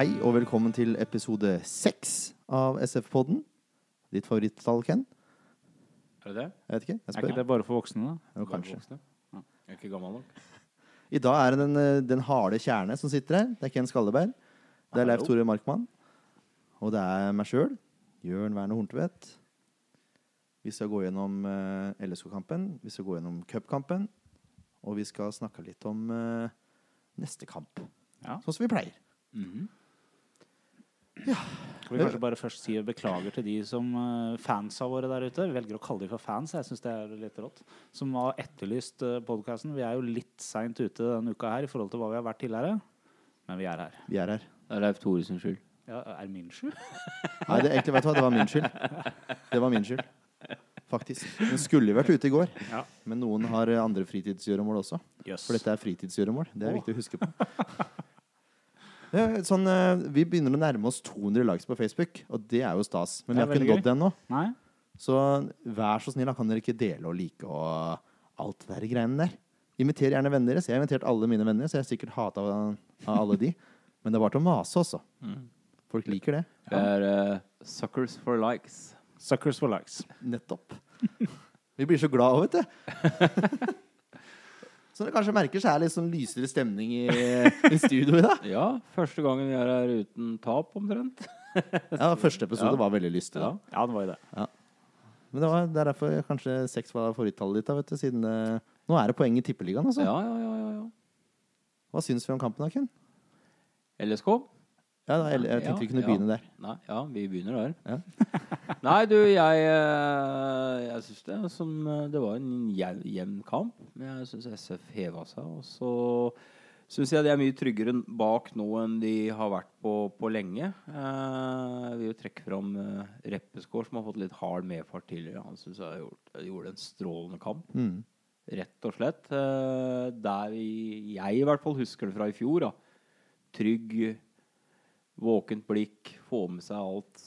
Hei og velkommen til episode seks av SF-podden. Ditt favorittall, Ken? Er det det? Jeg vet ikke. Jeg Er ikke det bare for voksne, da? Jo, kanskje. Voksne? Ja. Jeg er ikke gammel nok. I dag er det den, eh, den harde kjerne som sitter her. Det er Ken Skalleberg. Det er Leif Tore Markmann. Og det er meg sjøl, Jørn Werner Horntvedt. Vi skal gå gjennom eh, LSK-kampen, vi skal gå gjennom cupkampen, og vi skal snakke litt om eh, neste kamp. Ja. Sånn som vi pleier. Skal vi kanskje bare først si beklager til de som fans fansa våre der ute. Vi velger å kalle dem for fans. Jeg syns det er litt rått. Som har etterlyst uh, podkasten. Vi er jo litt seint ute denne uka her i forhold til hva vi har vært tidligere. Men vi er her. Vi er her. Det er Leif Tore sin skyld. Ja, er min skyld? Nei, det, egentlig, vet du hva, det var min skyld. Det var min skyld. Faktisk. Den skulle vært ute i går, Ja. men noen har eh, andre fritidsgjøremål også. Yes. For dette er fritidsgjøremål. Det er oh. viktig å huske på. Ja, sånn, eh, vi begynner å nærme oss 200 likes på Facebook, og det er jo stas. Men vi har ikke nådd det ennå. Så vær så snill, da kan dere ikke dele og like og alt det der greiene der. Inviter gjerne venner deres. Jeg har invitert alle mine venner, så jeg er sikkert hata av, av alle de. Men det er bare til å mase også. Folk liker det. Det er uh, suckers for likes. Suckers for likes. Nettopp. Vi blir så glad òg, vet du. Som dere kanskje merker, så er det litt sånn lysere stemning i, i studio i dag. Ja, første gangen vi er her uten tap, omtrent. Ja, Første episode Ja. var veldig lystig. Da. Ja, det var jo det. Men det, var, det er derfor kanskje seks var favorittallet ditt. da, vet du, siden det, Nå er det poeng i Tippeligaen, altså. Ja, ja, ja, ja, ja. Hva syns vi om kampen, da, Ken? LSK? Ja, da, jeg, jeg tenkte vi kunne begynne der. Nei, ja, vi begynner der. Ja. Nei, du, jeg eh, Jeg syns det, som, eh, det var en jev- jevn kamp. Men jeg syns SF heva seg. Og så syns jeg de er mye tryggere bak nå enn de har vært på, på lenge. Eh, jeg vil jo trekke fram Reppeskår, som har fått litt hard medfart tidligere. Han syns jeg gjort, gjorde en strålende kamp. Mm. Rett og slett. Der jeg i hvert fall husker det fra i fjor. Da. Trygg, våkent blikk, få med seg alt.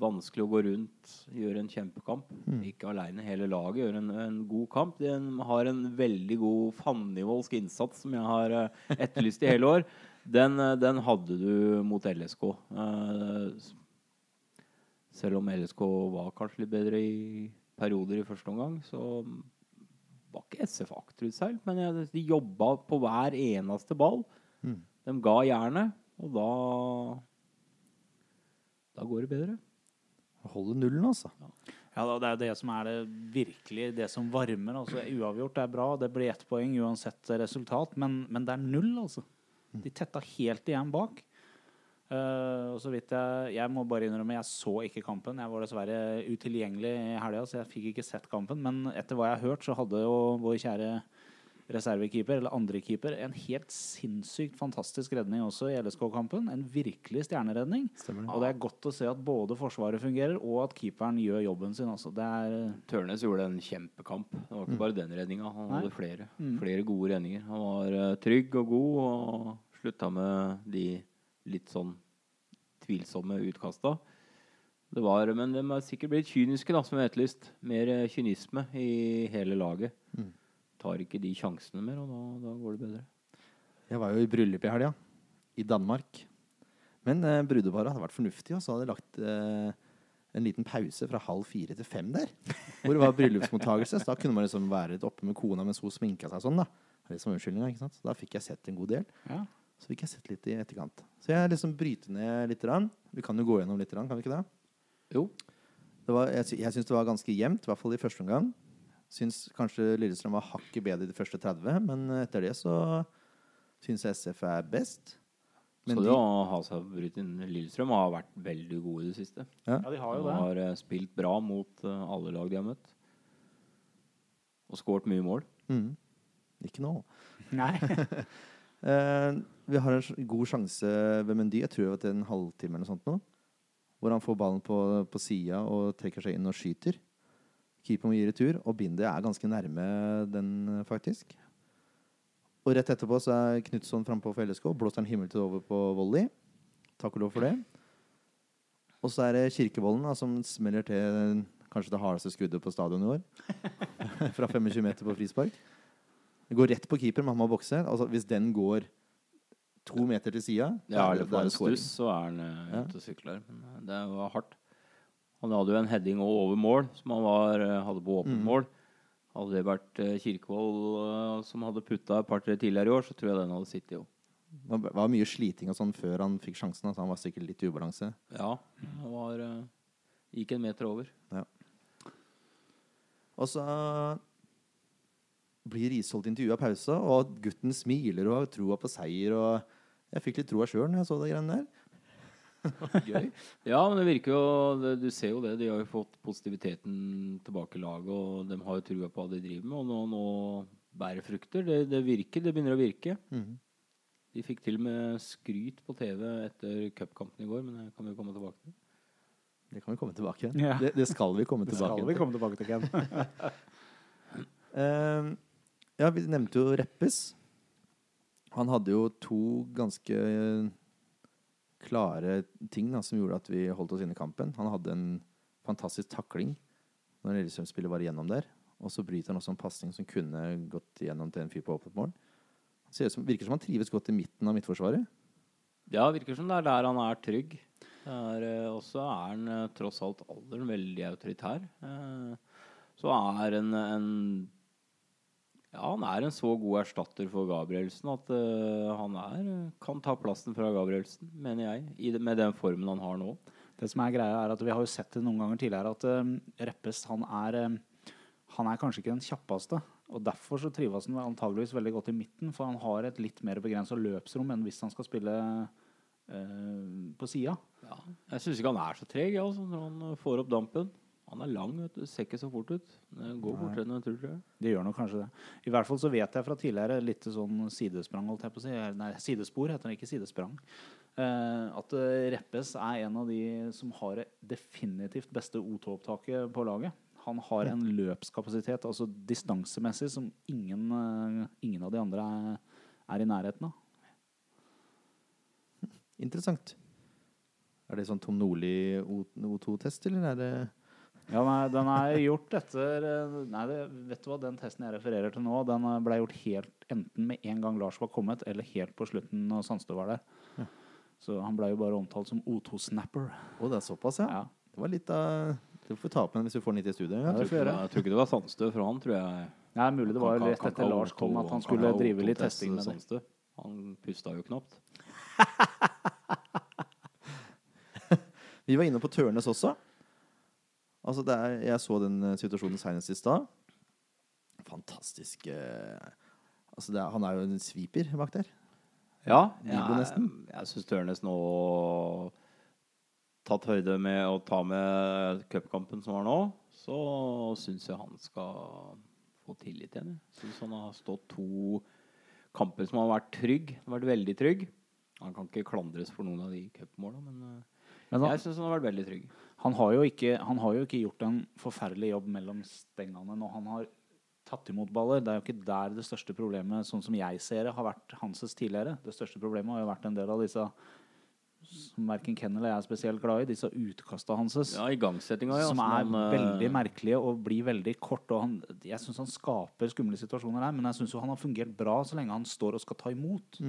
Vanskelig å gå rundt, gjøre en kjempekamp. Ikke aleine, hele laget gjør en, en god kamp. De har en veldig god fannivålsk innsats som jeg har eh, etterlyst i hele år. Den, eh, den hadde du mot LSK. Eh, selv om LSK var kanskje litt bedre i perioder i første omgang, så var ikke SF akterutseilt. Men de jobba på hver eneste ball. Mm. De ga jernet, og da Da går det bedre. Holde nullen, altså. Ja, Det er det som er det virkelig det som varmer. altså Uavgjort er bra, det blir ett poeng uansett resultat, men, men det er null, altså. De tetta helt igjen bak. Uh, og så vidt jeg Jeg må bare innrømme, jeg så ikke kampen. Jeg var dessverre utilgjengelig i helga, så jeg fikk ikke sett kampen. Men etter hva jeg har hørt, så hadde jo vår kjære reservekeeper, eller andrekeeper, en helt sinnssykt fantastisk redning også i LSK-kampen. En virkelig stjerneredning. Stemmer. Og det er godt å se at både Forsvaret fungerer, og at keeperen gjør jobben sin. Altså. Det er Tørnes gjorde en kjempekamp. Det var ikke bare den redninga. Han Nei. hadde flere, Mm. flere gode redninger. Han var eh, trygg og god og slutta med de litt sånn tvilsomme utkasta. Det var, men de er sikkert blitt kyniske, da, som er har etterlyst. Mer eh, kynisme i hele laget. Tar ikke de sjansene mer, og da, da går det bedre. Jeg var jo i bryllup i helga. I Danmark. Men eh, brudeparet hadde vært fornuftig, og så hadde de lagt eh, en liten pause fra halv fire til fem der. Hvor det var bryllupsmottakelse. Så da kunne man liksom være litt oppe med kona mens hun sminka seg sånn. da Det som unnskyldninga, ikke sant? Så da fikk jeg sett en god del. ja. Så fikk jeg sett litt i etterkant. Så jeg liksom bryter ned litt. Rann. Vi kan jo gå gjennom litt, rann, kan vi ikke det? Jo. det var, jeg, sy- jeg syns det var ganske jevnt, i hvert fall i første omgang. Syns kanskje Lillestrøm var hakket bedre i de første 30, men etter det så syns jeg SF er best. Men så de- det å ha seg brutt inn Lillestrøm har vært veldig gode i det siste. ja, de har jo De det. har eh, spilt bra mot eh, alle lag de har møtt. Og skåret mye mål. Mm. Ikke nå. Nei. Eh, vi har en god sjanse ved Mendy. Jeg tror det er en halvtime eller noe sånt nå. Hvor han får ballen på, på sida og trekker seg inn og skyter. Keeper må gi retur, og Bindi er ganske nærme den, eh, faktisk. Og rett etterpå så er Knutson frampå for LSK. Blåser han himmel til over på volley. Takk og lov for det. Og så er det Kirkevollen da, som smeller til kanskje det hardeste skuddet på stadion i år. Fra 25 meter på frispark. Det går rett på keeper, men han må bokse. Altså, hvis den går to meter til sida Ja, eller får en stuss, så er han uh, ute og sykler. Men eh, det var hardt. Han hadde jo en heading over mål, som han var, eh, hadde på åpent Mm. mål. Hadde det vært uh, Kirkevold eh, som hadde putta et par-tre tidligere i år, så tror jeg den hadde sittet jo. Det var mye sliting og sånn før han fikk sjansen. Altså han var sikkert litt i ubalanse. Ja, Han var eh, Gikk en meter over. Og så blir Risholt intervjua pausa, og gutten smiler og har troa på seier. Og jeg fikk litt troa sjøl når jeg så de greiene der. Gøy. Ja, men det virker jo Du ser jo det. De har jo fått positiviteten tilbake i laget, og de har jo trua på hva de driver med. Og nå, nå bærer frukter. Det, det virker. Det begynner å virke. Mhm. De fikk til og med skryt på TV etter cupkampen i går, men det kan vi komme tilbake til. Det kan vi komme tilbake til. Ja. Det, det skal vi komme Det tilbake skal vi komme tilbake til, Ken. uh, ja, vi nevnte jo Reppes. Han hadde jo to ganske klare ting da, som gjorde at vi holdt oss inne i kampen. Han hadde en fantastisk takling når Lillestrøm-spillet var igjennom der. Og så bryter han også en pasning som kunne gått igjennom til en fyr på åpent mål. Som, virker som han trives godt i midten av midtforsvaret. Ja, det virker som det er der han er trygg. Det er, eh, også er han eh, tross alt alderen veldig autoritær. Eh, så er en, en Ja, han er en så god erstatter for Gabrielsen at uh, han er, kan ta plassen fra Gabrielsen, mener jeg, i det, med den formen han har nå. Det som er greia er at Vi har jo sett det noen ganger tidligere at uh, Reppes han er, um, han er kanskje ikke den kjappeste. og Derfor så trives han antageligvis veldig godt i midten, for han har et litt mer begrensa løpsrom enn hvis han skal spille uh, på sida. Ja, jeg syns ikke han er så treg jeg, altså, når han får opp dampen. Han er lang, vet du. ser ikke så fort ut. Det går fortere enn jeg tror. tror jeg. Det gjør nok kanskje det. I hvert fall så vet jeg fra tidligere litt sånn sidesprang, holdt jeg på å si. Nei, sidespor heter det, ikke sidesprang. Eh, at eh, Reppes er en av de som har det definitivt beste O2-opptaket på laget. Han har en løpskapasitet, altså distansemessig, som ingen, eh, ingen av de andre er, er i nærheten av. Interessant. Er det sånn Tom Nordli O2-test, eller er det Ja, nei, den er gjort etter eh, Nei, det, vet du hva, den testen jeg refererer til nå, den eh, ble gjort helt enten med en gang Lars var kommet, eller helt på slutten når Sandstø var der. Så han ble jo bare omtalt som O2-snapper. Å, det er såpass, ja. Ja. Det var litt av Du får ta opp den hvis du får den hit i studiet Ja, Ja, det får vi gjøre. Jeg tror ikke det var Sandstø fra han, tror jeg. Ja, det er mulig det var rett etter Lars kom at han skulle drive litt testing med. Sandstø. Han pusta jo knapt. Vi var inne på Tørnes også. Altså det er, jeg så den eh, situasjonen senest i stad. Fantastisk eh, altså det er, Han er jo en sviper bak der. Ja, jeg, nesten. jeg syns Tørnes nå tatt høyde med å ta med cupkampen som var nå, så syns jeg han skal få tillit igjen. Jeg syns han har stått to kamper som har vært trygg. Vært veldig trygg. Han kan ikke klandres for noen av de cupmåla, men eh, Men han, jeg syns han har vært veldig trygg. Han, har jo ikke, han har jo ikke gjort en forferdelig jobb mellom stengene når han har tatt imot baller. Det er jo ikke der det største problemet, sånn som jeg ser det, har vært Hanses tidligere. Det største problemet har jo vært en del av disse som verken Ken eller jeg er spesielt glad i, disse utkasta hanses. Ja, igangsettinga, ja. som er han, eh, veldig merkelige og blir veldig kort. Og han, jeg syns han skaper skumle situasjoner her, men jeg syns han har fungert bra så lenge han står og skal ta imot.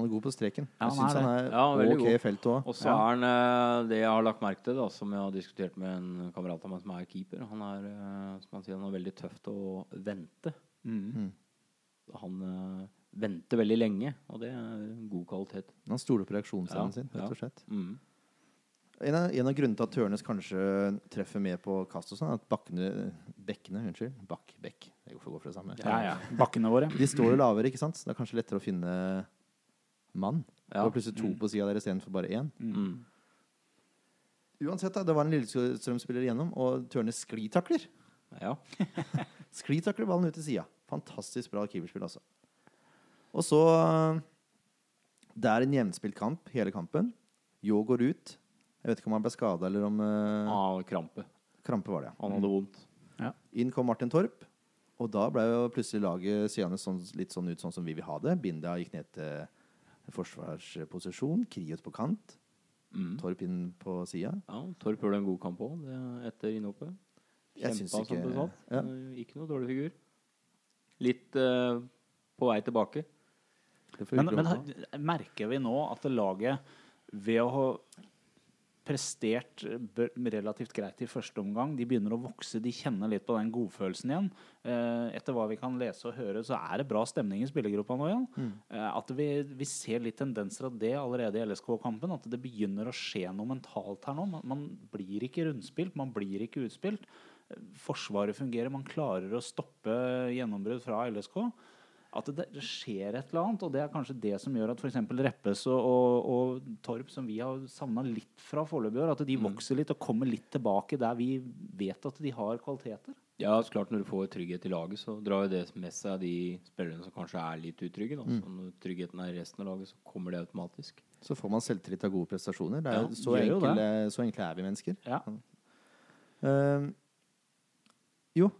Han er god på streken. Ja, jeg han er han er Ja, ok god. i feltet òg. Og så er han eh, det jeg har lagt merke til, da, som jeg har diskutert med en kamerat av meg som er keeper. Han er eh, som han sier, han er veldig tøft å vente. Mm. Han uh, venter veldig lenge, og det er god kvalitet. Han stoler på reaksjonsevnen Ja, sin, rett og slett. Mm. En av, en av grunnene til at Tørnes kanskje treffer mer på kast og sånn, er at bakkene Bekkene, unnskyld. Bakk, bekk. Det får gå for det samme. Ja, ja. Bakkene våre. De står jo lavere, ikke sant? Så det er kanskje lettere å finne mann. Ja. Det var plutselig to på sida der istedenfor bare én. Mm. Uansett, da, det var en Lillestrøm-spiller igjennom, og Tørnes sklitakler. Ja. Sklitakler ballen ut til sida. Fantastisk bra keeperspill, altså. Og så Det er en jevnspilt kamp, hele kampen. Ljå går ut. Jeg vet ikke om han ble skada eller om uh, ah, krampe. Krampe var det, ja. Han hadde vondt. Ja. Inn kom Martin Torp. Og da ble jo plutselig laget seende sånn, litt sånn ut sånn som vi vil ha det. Binda gikk ned til forsvarsposisjon. Kriot på kant. Mm. Torp inn på sida. Ja, Torp gjorde en god kamp òg etter innhoppet. Kjempa som ikke- besatt. ja. Eh, Ikke noe dårlig figur. Litt uh, på vei tilbake. Det Men, men merker vi nå at laget, ved å ha prestert relativt greit i første omgang, de begynner å vokse, de kjenner litt på den godfølelsen igjen. Eh, etter hva vi kan lese og høre, så er det bra stemning i spillergruppa nå igjen. Mm. Eh, at vi, vi ser litt tendenser av det allerede i LSK-kampen. At det begynner å skje noe mentalt her nå. Man, man blir ikke rundspilt, man blir ikke utspilt. Eh, Forsvaret fungerer, man klarer å stoppe gjennombrudd fra LSK. At det, det skjer et eller annet, og det er kanskje det som gjør at f.eks. Reppes og, og, og Torp, som vi har savna litt fra foreløpig i år, at de vokser litt og kommer litt tilbake der vi vet at de har kvaliteter. Ja, så klart Når du får trygghet i laget, så drar jo det med seg de spillerne som kanskje er litt utrygge. Da. Mm. Så når tryggheten er i resten av laget, så kommer det automatisk. Så får man selvtillit av gode prestasjoner. Det er, Ja, så, enkle, så enkle er vi mennesker. Ja. Uh, jo,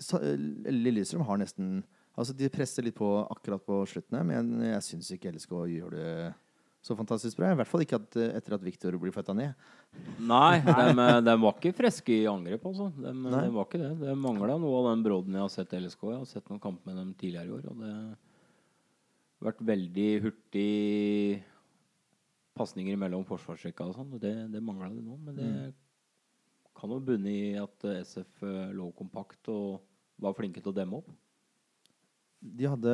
Lillestrøm har nesten Altså De presser litt på akkurat på slutten, her, men jeg syns ikke LSK gjør det så fantastisk bra. I hvert fall ikke at, eh, etter at Victor blir flytta ned. Nei, de, de var ikke friske i angrep, altså. De, Nei. de var ikke det. Det mangla noe av den brodden jeg har sett i LSK. Jeg har sett noen kamper med dem tidligere i år. Og det har vært veldig hurtig pasninger mellom forsvarsrekka og sånn. Det, det mangla det nå. Men det kan jo bunne i at eh, SF eh, lå kompakt og var flinke til å demme opp. De hadde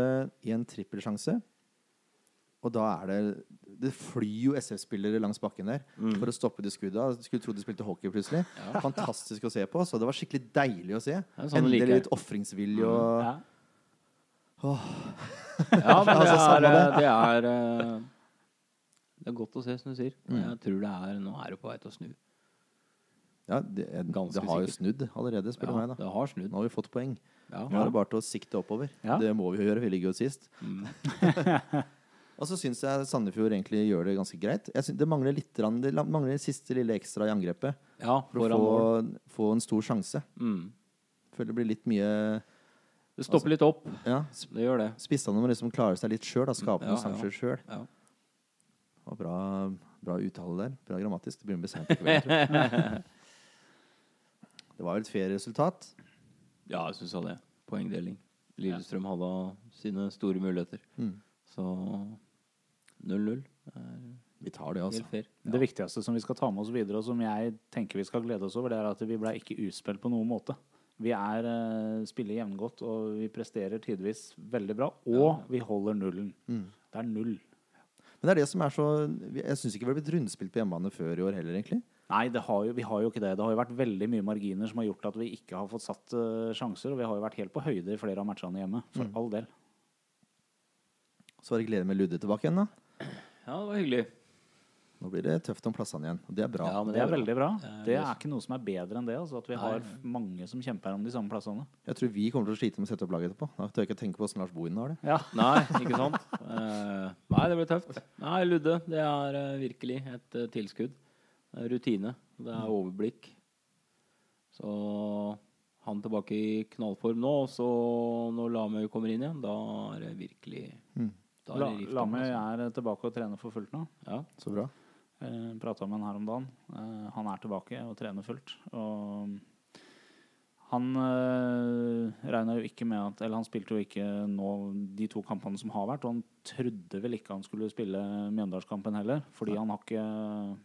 en trippelsjanse, og da er det Det flyr jo SF-spillere langs bakken der for å stoppe de skudda. Skulle tro de spilte hockey plutselig. Fantastisk å se på. Så det var skikkelig deilig å se. er sånn Endelig like. litt ofringsvilje og Ja. Ja, men det Altså, er, samme det. det er eh, Det er godt å se, som du sier. Og Jeg tror det er Nå er det på vei til å snu. Ja, det, det har jo snudd allerede, spør du Ja, meg. da det har snudd. Nå har vi fått poeng. Ja. Nå er det bare til å sikte oppover. Ja. Det må vi jo gjøre. Vi ligger jo sist. Mm. Og så syns jeg Sandefjord egentlig gjør det ganske greit. Jeg synes Det mangler litt Det mangler det siste lille ekstra i angrepet ja for å få, få en stor sjanse. Mm. Føler det blir litt mye Det stopper litt opp. Ja, Det gjør det. spissene må liksom klare seg litt sjøl. Skape ja. sjanser sjøl. Ja. Bra, bra uttale der. Bra grammatisk. Det begynner å bli seint i kveld, tror jeg. Det var vel et fair resultat. Ja, jeg syns det. Poengdeling. Lillestrøm hadde sine store muligheter. Mm. Så 0-0 er Vi tar det, altså. helt fair. Det viktigste som vi skal ta med oss videre, og som jeg tenker vi skal glede oss over, det er at vi ble ikke utspilt på noen måte. Vi er, eh, spiller jevngodt, og vi presterer tidvis veldig bra. Og vi holder nullen. Mm. Det er null. Men det er det som er så Jeg syns ikke vi har blitt rundspilt på hjemmebane før i år heller, egentlig. Nei, det har jo, vi har jo ikke det. Det har jo vært veldig mye marginer som har gjort at vi ikke har fått satt uh, sjanser. Og vi har jo vært helt på høyde i flere av matchene hjemme, for Mm. all del. Så var det glede med Ludde tilbake igjen, da. Ja, det var hyggelig. Nå blir det tøft om plassene igjen. Og det er bra. Ja, men Det er veldig bra. Det er Det det er ikke noe som er bedre enn det. Altså, at vi har nei. mange som kjemper om de samme plassene. Jeg tror vi kommer til å slite med å sette opp laget etterpå. Da tør jeg ikke tenke på åssen Lars Bohin har det. Ja. Nei, ikke sant? Eh, nei, det blir tøft. Nei, Ludde, det er eh, virkelig et tilskudd. Det er rutine. Det er overblikk. Så han tilbake i knallform nå, og så når Lamøy kommer inn igjen, da er det virkelig Mm. da er det rift Lamøy altså. er tilbake og trener for fullt nå. Ja. Så bra. Eh, Prata med han her om dagen. Eh, han er tilbake og trener fullt. Og han eh, regna jo ikke med at Eller han spilte jo ikke nå de to kampene som har vært, og han trodde vel ikke han skulle spille Mjøndalskampen heller, fordi han har ikke, har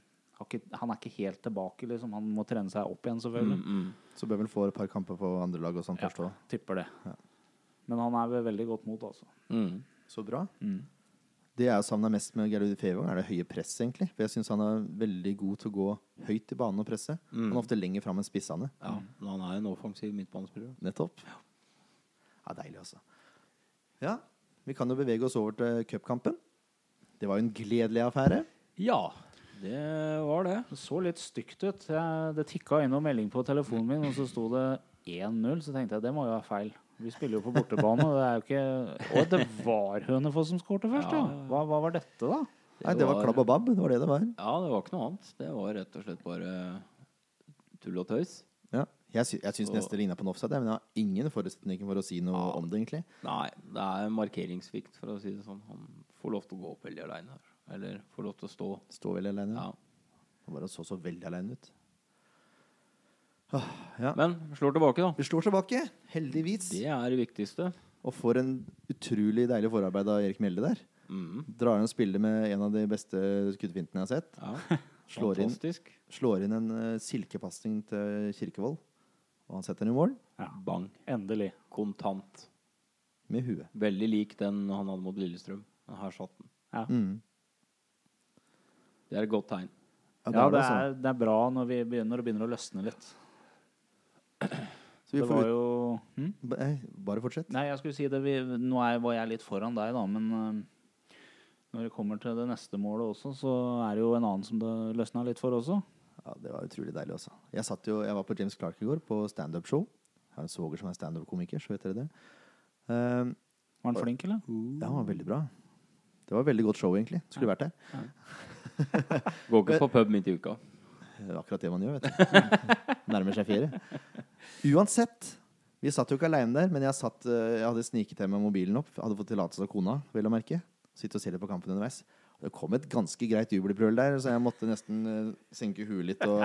ikke Han er ikke helt tilbake, liksom. Han må trene seg opp igjen, selvfølgelig. Mm, mm. Så bør vel få et par kamper på andre lag og sånn Ja. først òg. Tipper det. Ja. Men han er ved veldig godt mot, altså. Mm. Så bra. Mm. Det jeg savna mest med Gerud Fevang, er det høye presset, egentlig. For jeg syns han er veldig god til å gå høyt i banen og presse. Mm. Han er ofte lenger fram enn spissene. Ja, men han er en offensiv midtbanespiller. Nettopp. Ja, deilig, altså. Ja, vi kan jo bevege oss over til cupkampen. Det var jo en gledelig affære. Ja, det var det. Det så litt stygt ut. Jeg, det tikka inn noen melding på telefonen min, og så sto det 1-0. Så tenkte jeg det må jo være feil. Vi spiller jo på bortebane. og Det er jo ikke Og det var Hønefoss som skårte først, ja. Hva, hva var dette, da? Nei, det var klabb og babb. Det var det det var. Ja, det var ikke noe annet. Det var rett og slett bare tull og tøys. Ja, Jeg, sy jeg syns Og- nesten ligna på en offside, men jeg har ingen forutsetninger for å si noe Ja. om det, egentlig. Nei, det er en markeringssvikt, for å si det sånn. Han får lov til å gå opp veldig aleine her. Eller får lov til å stå. Stå veldig alene. Ja. Han bare så så veldig alene ut. Åh, ja. Men slår tilbake, da. Vi slår tilbake, heldigvis. Det er det viktigste. Og får en utrolig deilig forarbeid av Erik Mjelde der. Mm. Drar inn og spiller med en av de beste skuddfintene jeg har sett. Ja. Slår inn, Fantastisk. slår inn en uh, silkepasning til Kirkevold. Og han setter den i mål Ja. Bang. Endelig. Kontant. med huet. Veldig lik den han hadde mot Lillestrøm. Her satt den. Ja. Mm. Det er et godt tegn. Ja, Ja, det ja, det, altså. er, det er bra når, vi begynner, begynner å løsne litt. Så vi Det får var jo hm? Bare fortsett. Nei, jeg skulle si det vi, Nå er, var jeg litt foran deg, da, men når det kommer til det neste målet også, så er det jo en annen som det løsna litt for også. Ja, Det var utrolig deilig også. Jeg, satt jo, jeg var på James Clark i går, på standup-show. Jeg har en svoger som er standup-komiker, så vet dere det. Um, Var han flink, eller? ja, han var veldig bra. Det var et veldig godt show, egentlig. Skulle vært der. Går ikke på pub midt i uka. Det er akkurat det man gjør, vet du. Nærmer seg fire. Uansett. Vi satt jo ikke aleine der, men jeg, satt, eh, jeg hadde sniket hjem med mobilen opp. Hadde fått tillatelse av kona, vel å merke. Sitte og se litt på kampen underveis. Det kom et ganske greit jubelbrøl der, så jeg måtte nesten eh, senke huet litt. Og...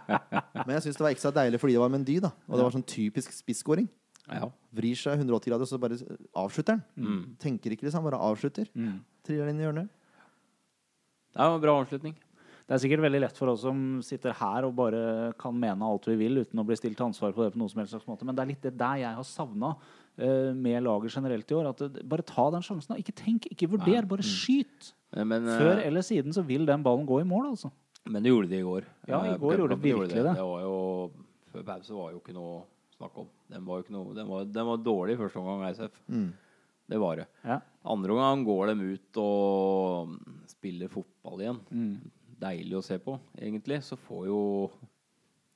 Men jeg syns det var ekstra deilig fordi det var Mendy, da. Og det var sånn typisk spisskåring. Ja. Vrir seg 180 grader, og så bare avslutter han. Mm. Tenker ikke liksom, bare avslutter. Mm. Triller inn i hjørnet. Det er en bra avslutning. Det er sikkert veldig lett for oss som sitter her og bare kan mene alt vi vil uten å bli stilt til ansvar på det på noen som helst slags måte. Men det er litt det der jeg har savna med laget generelt i år. At det, bare ta den sjansen. Ikke tenk, ikke vurder, bare skyt. Men, men, eh, Før eller siden så vil den ballen gå i mål, altså. men det gjorde de i går. Ja, i Eh, går gjorde de virkelig det. Det var jo Før pause var jo ikke noe snakk om. Den var jo ikke noe Den var, den var dårlig i første omgang, SF. Mm. Det var det. Ja. Andre omgang går de ut og spiller fotball igjen. Mm. Deilig å se på, egentlig. Så får jo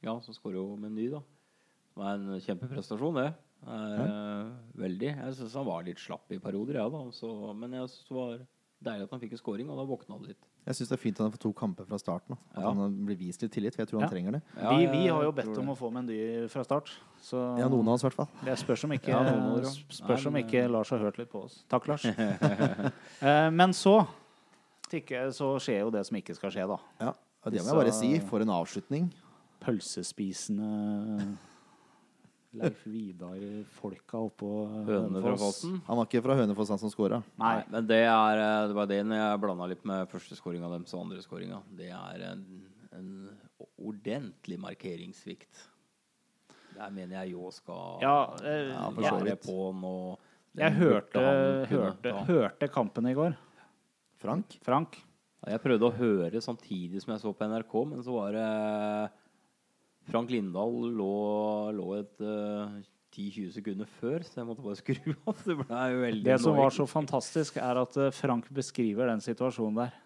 Ja, så skårer jo Meny, da. Det var en kjempeprestasjon, det. Er, eh, veldig. Jeg syns han var litt slapp i perioder, ja, da. Så, men jeg synes det var deilig at han fikk en scoring, og da våkna det litt. Jeg syns det er fint at han får to kamper fra starten. At Ja. han blir vist litt tillit, for jeg tror han Ja. trenger det. Ja, vi, vi har jo bedt om å få Mendy fra start. Så Ja, noen av oss i hvert fall. det spørs om ikke, spørs om ikke Lars har hørt litt på oss. Takk, Lars. Eh, Men så tikke, så skjer jo det som ikke skal skje, da. Ja, og Det må jeg bare si. For en avslutning. Pølsespisende Leif Vidar-folka oppå Hønefoss. Han var ikke fra Hønefoss, han som scora. Nei, men det er eh, Det var det når jeg blanda litt med første skåringa deres og andre skåringa. Det er en, en ordentlig markeringssvikt. Der mener jeg Jo skal Ja, eh, Ja, være på nå. Jeg hørte, hørte, hørte kampen i går. Frank. Frank. Jeg prøvde å høre samtidig som jeg så på NRK, men så var det Frank Lindahl lå, lå et uh, 10-20 sekunder før, så jeg måtte bare skru av. Det ble jo veldig Det som var så fantastisk, er at eh, Frank beskriver den situasjonen der.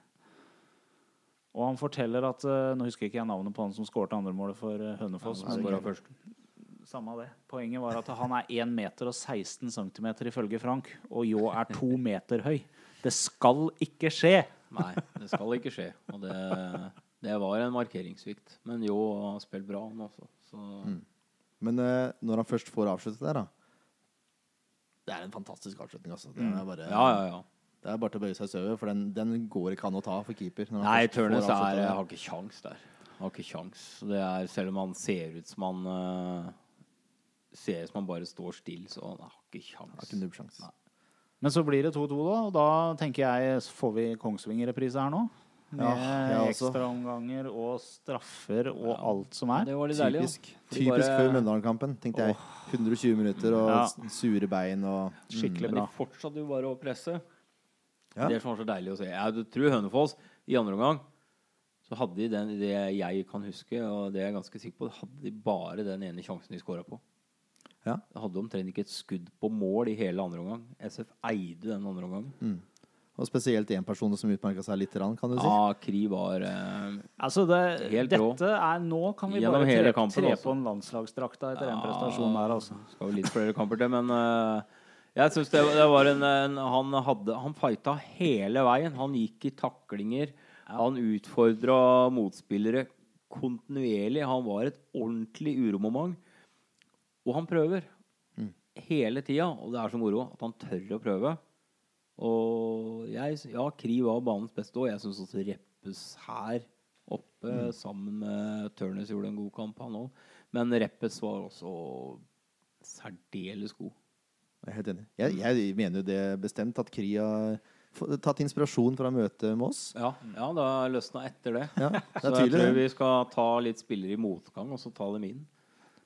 Og han forteller at eh, Nå husker ikke jeg navnet på han som skårte andremålet for eh, Hønefoss. Ja, men først. Samme det. Poenget var at han er 1 meter og 16 cm ifølge Frank, og Ljå er 2 meter høy. Det skal ikke skje! Nei, det skal ikke skje. Og det, det var en markeringssvikt. Men Jo har spilt bra, han også. Så Men uh, når han først får avsluttet der, da Det er en fantastisk avslutning, altså. Det er bare, ja, ja, ja. Det er bare til å bøye seg i støvet, for den, den går ikke an å ta for keeper. når Nei, Tørnes er har ikke kjangs der. Har ikke kjangs. Det er, selv om han ser ut som han uh, Ser ut som han bare står stille, så han har ikke Har kjangs. ikke nubbsjans. Nei. Men så blir det 2-2, da. Og da tenker jeg Får vi Kongsvinger-reprise her nå? Med Ja, ekstraomganger og straffer og Ja. alt som er. Det var litt deilig. Typisk, Ja. Typisk bare- før Mjøndalen-kampen, tenkte jeg. 120 minutter og Ja. sure bein og Skikkelig Men bra. de fortsatte jo bare å presse. Ja. Det som var så deilig å se. Jeg tror Hønefoss i andre omgang så hadde de den, det jeg kan huske, og det er jeg ganske sikker på, hadde de bare den ene sjansen de skåra på. Ja. Hadde omtrent ikke et skudd på mål i hele andre omgang. SF eide den andre omgangen. Og spesielt én person som utmerka seg litt, kan du si. Ja, Kri var eh, Altså det, Helt rå. dette er Nå kan vi Gjennom bare tre, tre på en landslagsdrakta etter den Ja, prestasjonen der, altså. Skal jo litt flere kamper til, men uh, jeg syns det, det var en, en Han hadde Han fighta hele veien. Han gikk i taklinger. Han utfordra motspillere kontinuerlig. Han var et ordentlig uromoment. Og han prøver. Mm. Hele tida. Og det er så moro at han tør å prøve. Og jeg Ja, Kri var banens beste, og jeg syns også Reppes her oppe, Mm. sammen med Tørnes, gjorde en god kamp, han òg. Men Reppes var også særdeles god. Jeg er helt enig. Jeg, jeg mener jo det bestemt at Kri har tatt inspirasjon fra møtet med oss. Ja, ja det har løsna etter det. Ja, det Så jeg tror vi skal ta litt spillere i motgang, og så ta dem inn.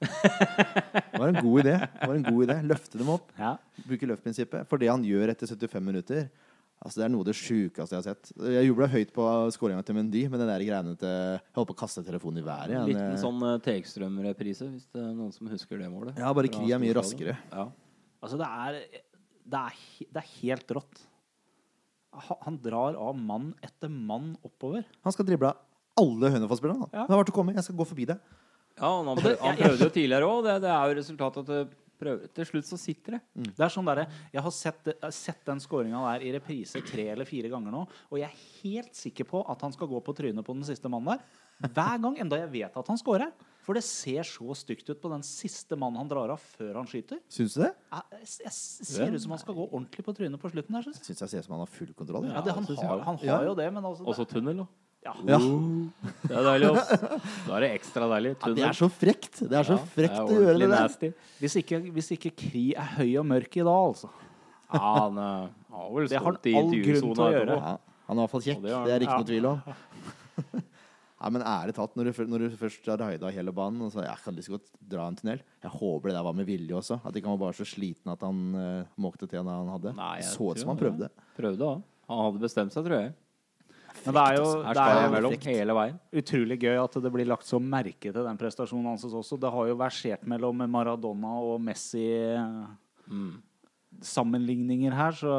Det var en god idé. Det var en god idé. Løfte dem opp. Ja. Bruke løftprinsippet. For det han gjør etter 75 minutter Altså Det er noe av det sjukeste jeg har sett. Jeg jubla høyt på skåringa til Mendy, men den der greiene til Jeg holdt på å kaste telefonen i været. En liten sånn uh, Tegstrøm-reprise, hvis det er noen som husker det målet. Ja, bare Kri er mye raskere. Ja. Altså, det er, det er, det er helt rått. Han drar av mann etter mann oppover. Han skal drible av alle Hønefoss-spillerne. Ja. Det har vært å komme. Jeg skal gå forbi det. Ja, han, han, Og det- han prøvde jo tidligere òg. Det, det er jo resultatet at det prøver. Til slutt så sitter det. Det er sånn der, Jeg har sett, sett den skåringa der i reprise tre eller fire ganger nå, og jeg er helt sikker på at han skal gå på trynet på den siste mannen der. Hver gang, enda jeg vet at han scorer. For det ser så stygt ut på den siste mannen han drar av før han skyter. Syns du det? Jeg, jeg, ser ut som han skal gå ordentlig på trynet på slutten der. Syns jeg. Syns jeg ser ut som han har full kontroll. Ja, Ja. det, han, har, han har jo det, men altså Også tunnel, da. Ja. Ja. Det er deilig. Også. Da er det ekstra deilig. Ja, det er så frekt. Det er så Ja, frekt det er å gjøre det der. nasty. Hvis, ikke, hvis ikke Kri er høy og mørk i dag, altså. Ja, han eh, har vel Det har han all grunn til å gjøre. Ja, han er i hvert fall kjekk. Det er det ikke noe tvil om. Nei, men ærlig talt, når du, når du først har raida hele banen og så, Jeg kan lyst til godt dra en tunnel. Jeg håper det der var med vilje også. At ikke han var bare så sliten at han uh, måkte til da han hadde. Nei, jeg så ut som han prøvde. Prøvde, da. Han hadde bestemt seg, tror jeg. Men det er jo det er jo hele veien. utrolig gøy at det blir lagt så merke til den prestasjonen hans også. Det har jo versert mellom Maradona og Messi eh, Mm. her, så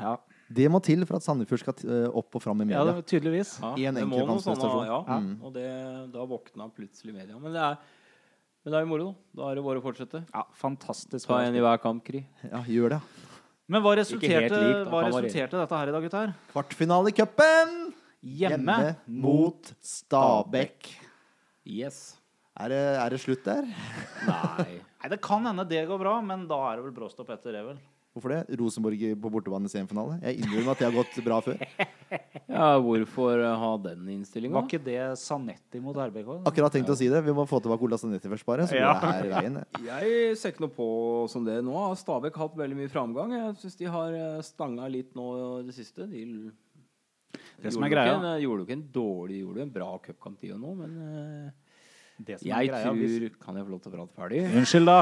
ja. Det må til for at Sandefjord skal eh, opp og fram i media. Ja, tydeligvis. Ja, I en enkeltmannsprestasjon. sånn. Ja, Mm. og det, da våkna plutselig media. Men det er, men det er jo moro, da. Da er det bare å fortsette. Ja, fantastisk. Ta en i hver kamp, Kri. Ja, gjør det. Men hva resulterte, lik, da, hva resulterte dette her i dag, gutter? Kvartfinale i cupen! Hjemme, mot Stabæk. Yes. Er det, er det slutt der? Nei. Nei, Det kan hende det går bra, men da er det vel bråstopp etter det, vel. Hvorfor det? Rosenborg på bortebane i semifinale? Jeg innrømmer at det har gått bra før. Ja, hvorfor eh, ha den innstillinga? Var ikke det Sanetti mot RBK? Akkurat tenkt å si det. Vi må få tilbake Ola Sanetti først, bare. Så Ja. går det her i veien. Jeg ser ikke noe på som det. Nå Stabæk har hatt veldig mye framgang. Jeg syns de har eh, stanga litt nå i det siste. De Det som er greia- ikke en- Gjorde du ikke en dårlig gjorde du en bra cupkamp, til nå, men eh, Det som er jeg greia, tror hvis- Kan jeg få lov til å prate ferdig? Unnskyld, da.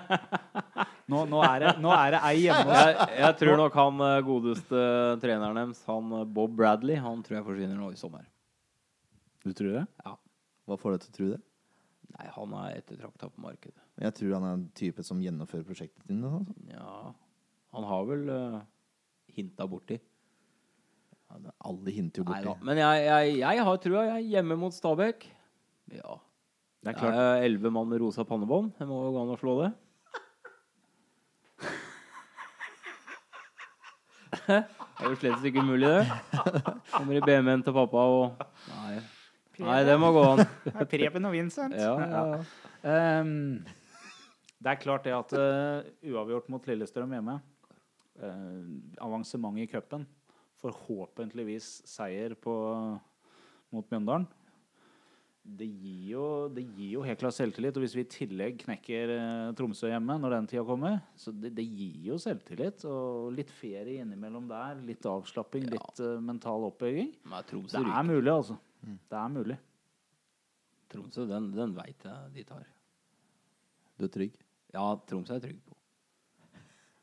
nå, nå, er det, nå er det ei hjemme hos Jeg, jeg tror nok han eh, godeste treneren deres, han eh, Bob Bradley, han tror jeg forsvinner nå i sommer. Du tror det? Hva får deg til å tro det? Nei, han er ettertrakta på markedet. Jeg tror han er en type som gjennomfører prosjektet ditt. Ja, han har vel uh, hinta borti. Alle hinter jo borti. Men jeg, jeg, jeg har trua. Jeg er hjemme mot Stabæk. Ja. Det er klart. er elleve mann med rosa pannebånd. Det må jo gå an å slå det. Det er jo slett ikke umulig, det. Kommer i BMW-en til pappa og Nei. Nei, det må gå an. Preben og Vincent. Ja, ja, ja. Um, det er klart det at uh, uavgjort mot Lillestrøm hjemme uh, Avansement i cupen. Forhåpentligvis seier på, mot Mjøndalen. Det gir, jo, det gir jo helt klart selvtillit. Og hvis vi i tillegg knekker eh, Tromsø hjemme når den tida kommer, så det, det gir jo selvtillit. Og litt ferie innimellom der. Litt avslapping, Ja. litt uh, mental oppbygging. Det er mulig, altså. Det er mulig. Tromsø, den, den veit jeg de tar. Du er trygg? Ja, Tromsø er jeg trygg på.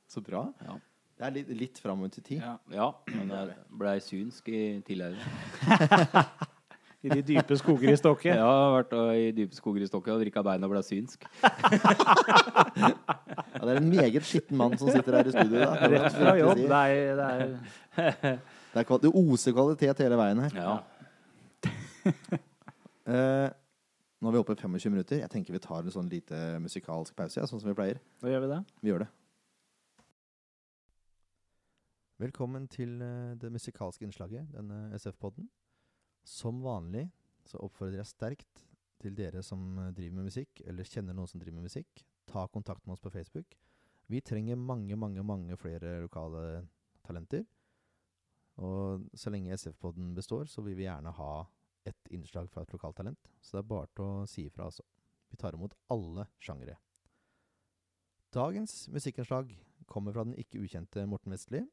Så bra. Ja. Det er litt, litt framover til tid. Ja. Ja, men jeg blei synsk i tidligere. I de dype skoger i Stokke. Jeg har vært i dype skoger i Stokke og drikka bein og ble synsk. Ja, det er en meget skitten mann som sitter her i studio. Da. Rett fra jobb. si. Det er, det er Det, er, kval- det oser kvalitet hele veien her. Ja. uh, nå er vi oppe i 25 minutter. Jeg tenker vi tar en sånn lite musikalsk pause, ja, sånn som vi pleier. Da gjør vi det. Vi gjør det. Velkommen til eh, det musikalske innslaget, denne SF-podden. Som vanlig så oppfordrer jeg sterkt til dere som driver med musikk, eller kjenner noen som driver med musikk, ta kontakt med oss på Facebook. Vi trenger mange, mange, mange flere lokale talenter. Og så lenge SF-podden består, så vil vi gjerne ha ett innslag fra et lokalt talent. Så det er bare til å si ifra, altså. Vi tar imot alle sjangere. Dagens musikkinnslag kommer fra den ikke ukjente Morten Vestli.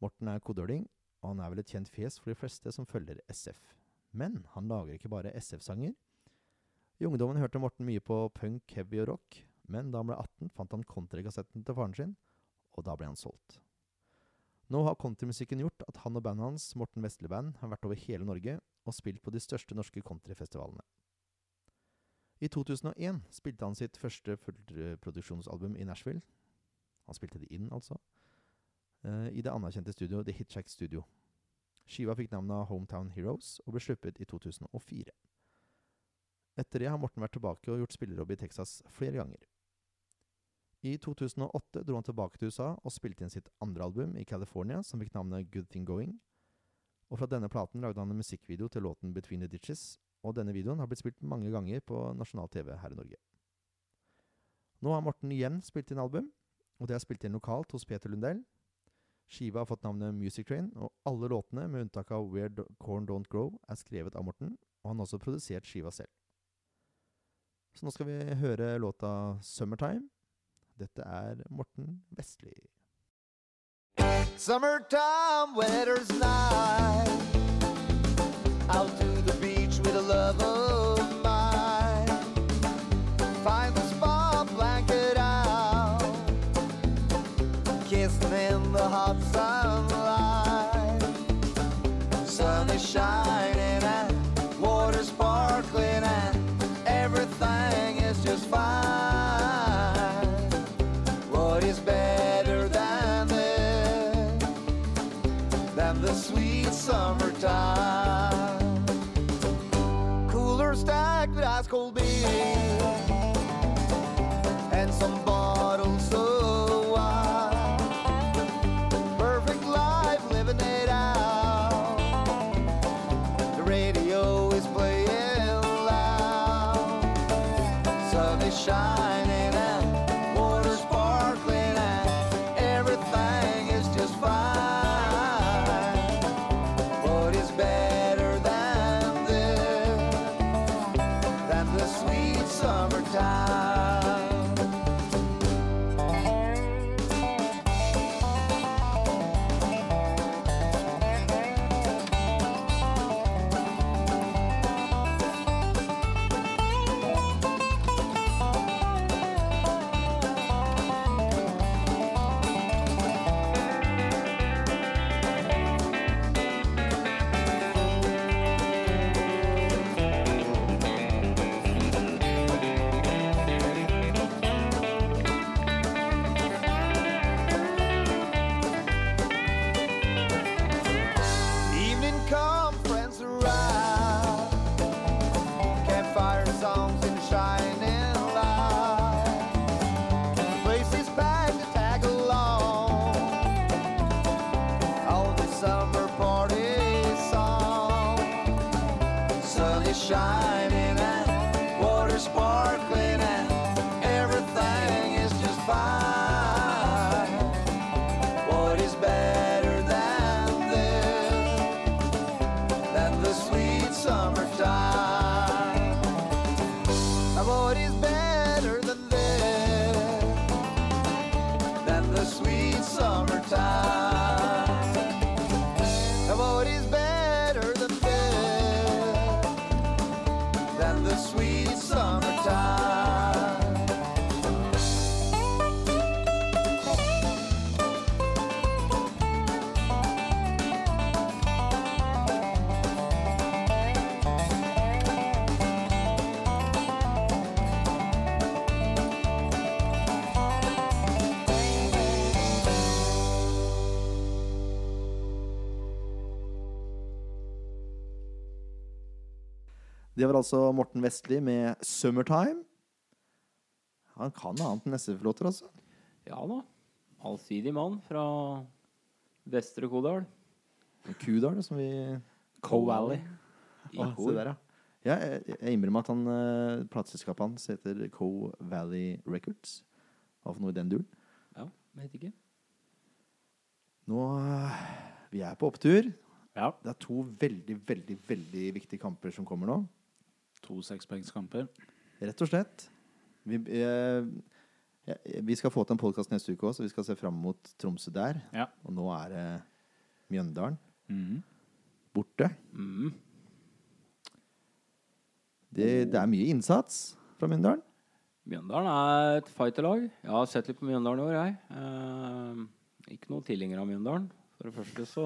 Morten er kodøling, og han er vel et kjent fjes for de fleste som følger SF. Men han lager ikke bare SF-sanger. I ungdommen hørte Morten mye på punk, heavy og rock, men da han ble 18, fant han countrykassetten til faren sin, og da ble han solgt. Nå har countrymusikken gjort at han og bandet hans, Morten Vestli Band, har vært over hele Norge og spilt på de største norske countryfestivalene. I 2001 spilte han sitt første fullproduksjonsalbum i Nashville. Han spilte det inn, altså. Eh, I det anerkjente studioet The Hitchhack Studio. Skiva fikk navnet Hometown Heroes og ble sluppet i 2004. Etter det har Morten vært tilbake og gjort spillejobb i Texas flere ganger. I 2008 dro han tilbake til USA og spilte inn sitt andre album i California, som fikk navnet Good Thing Going. Og fra denne platen lagde han en musikkvideo til låten Between the Ditches, og denne videoen har blitt spilt mange ganger på nasjonal TV her i Norge. Nå har Morten igjen spilt inn album, og det er spilt inn lokalt hos Peter Lundell. Skiva har fått navnet Music Train, og alle låtene, med unntak av Where Corn Don't Grow, er skrevet av Morten, og han har også produsert skiva selv. Så nå skal vi høre låta Summertime. Dette er Morten Vestli. Summertime, weather's nice. Out to the beach with a love summertime. Cooler stacked with ice cold beer. shine. Det var altså Morten Vestli med 'Summertime'. Han kan annet enn SF-låter, altså. Ja da. Allsidig mann fra Vestre Kodal. Kudal, som vi Co Valley. I Se der, ja. Ja, jeg, jeg innrømmer at han uh, plateselskapet hans heter Co Valley Records. Hva for noe i den duren? Ja, vet ikke. Nå eh, Vi er på opptur. Ja. Det er to veldig, veldig, veldig viktige kamper som kommer nå. To sekspoengskamper. Rett og slett. Vi, eh, ja, vi skal få til en podkast neste uke òg, så vi skal se fram mot Tromsø der. Ja. Og nå er det Mjøndalen mm. borte. Mm. Det, det er mye innsats fra Mjøndalen. Mjøndalen er et fighterlag. Jeg har sett litt på Mjøndalen i år, jeg. Eh, ikke noen tilhenger av Mjøndalen. For det første så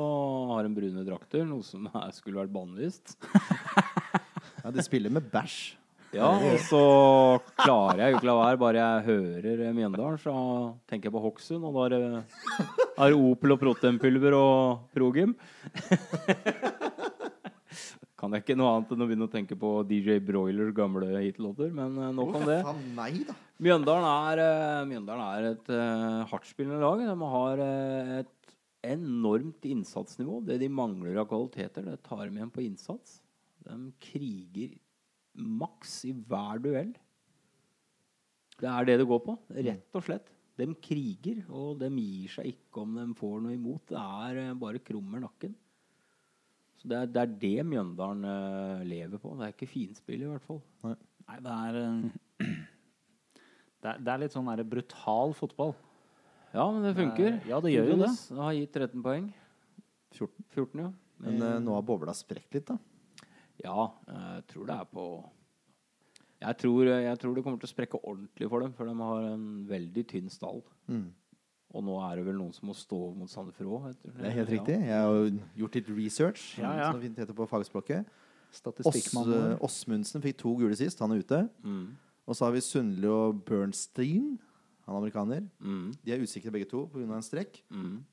har de brune drakter, noe som er, skulle vært bannlyst. Ja, de spiller med bæsj. Ja, og så klarer jeg jo ikke la være. Bare jeg hører eh, Mjøndalen, så tenker jeg på Hokksund. Og da er det, Opel og proteinpulver og Progym. kan jeg ikke noe annet enn å begynne å tenke på DJ Broiler, gamle hitlåter, men eh, nok om det. Mjøndalen er, eh, Mjøndalen er et uh, hardtspillende lag. De har eh, et enormt innsatsnivå. Det de mangler av kvaliteter, det tar de igjen på innsats. De kriger maks i hver duell. Det er det det går på, rett og slett. De kriger, og de gir seg ikke om de får noe imot. Det er eh, bare krummer nakken. Så det er, det er det Mjøndalen eh, lever på. Det er ikke finspill, i hvert fall. Nei, det er eh, det er, det er litt sånn der brutal fotball. Ja, men det funker. Ja, det gjør jo det. Det har gitt 13 poeng. 14. 14, ja. Men eh, nå har bobla sprekt litt, da. Ja, jeg tror det er på jeg tror, jeg tror det kommer til å sprekke ordentlig for dem, for de har en veldig tynn stall. Mm. Og nå er det vel noen som må stå mot Sandefjord òg. Det er helt riktig. Jeg har gjort litt research, Ja, ja. som fint heter på fagspråket. Åsmundsen fikk to gule sist. Han er ute. Mm. Og så har vi Sundli og Bernstein. Han er amerikaner. Mm. De er usikre begge to pga. en strekk. Mm.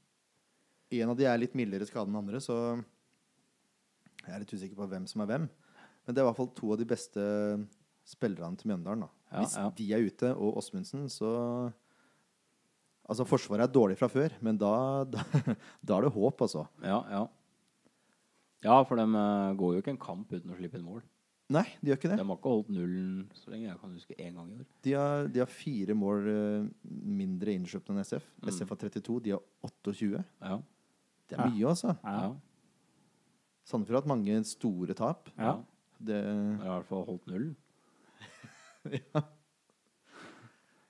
En av de er litt mildere skade enn andre, så jeg er litt usikker på hvem som er hvem. Men det er i hvert fall to av de beste spillerne til Mjøndalen. da. Ja, Hvis ja. de er ute, og Åsmundsen, så Altså, Forsvaret er dårlig fra før, men da, da, da er det håp, altså. Ja, ja. Ja, for de eh, går jo ikke en kamp uten å slippe inn mål. Nei, de gjør ikke det. De har ikke holdt nullen så lenge jeg kan huske én gang i år. De har, de har fire mål eh, mindre innkjøpt enn SF. Mm. SF har 32, de har 28. Ja. Det er mye, altså. ja. Ja. Sandefjord har hatt mange store tap. ja. Det, De har i hvert fall holdt nullen.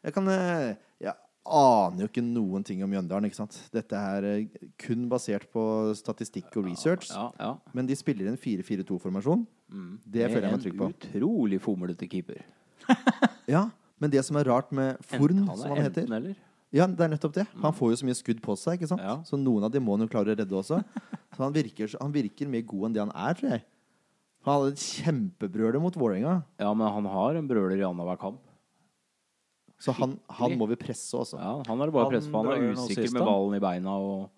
jeg kan eh, Jeg aner jo ikke noen ting om Mjøndalen. ikke sant? Dette er eh, kun basert på statistikk og research. Ja, ja. Men de spiller en 4-4-2-formasjon. Mm. Det føler jeg meg trygg på. En utrolig fomlete keeper. Ja, men det som er rart med Forn, som han heter enten eller. Ja, det er nettopp det. Han får jo så mye skudd på seg, ikke sant? Ja. så noen av dem må han jo klare å redde også. Så han virker, han virker mer god enn det han er, tror jeg. Han hadde et kjempebrøler mot Vålerenga, Ja, men han har en brøler i annenhver kamp. så han, han må vi presse også. Ja, han er det bare å presse på. Han er usikker sist, med ballen i beina og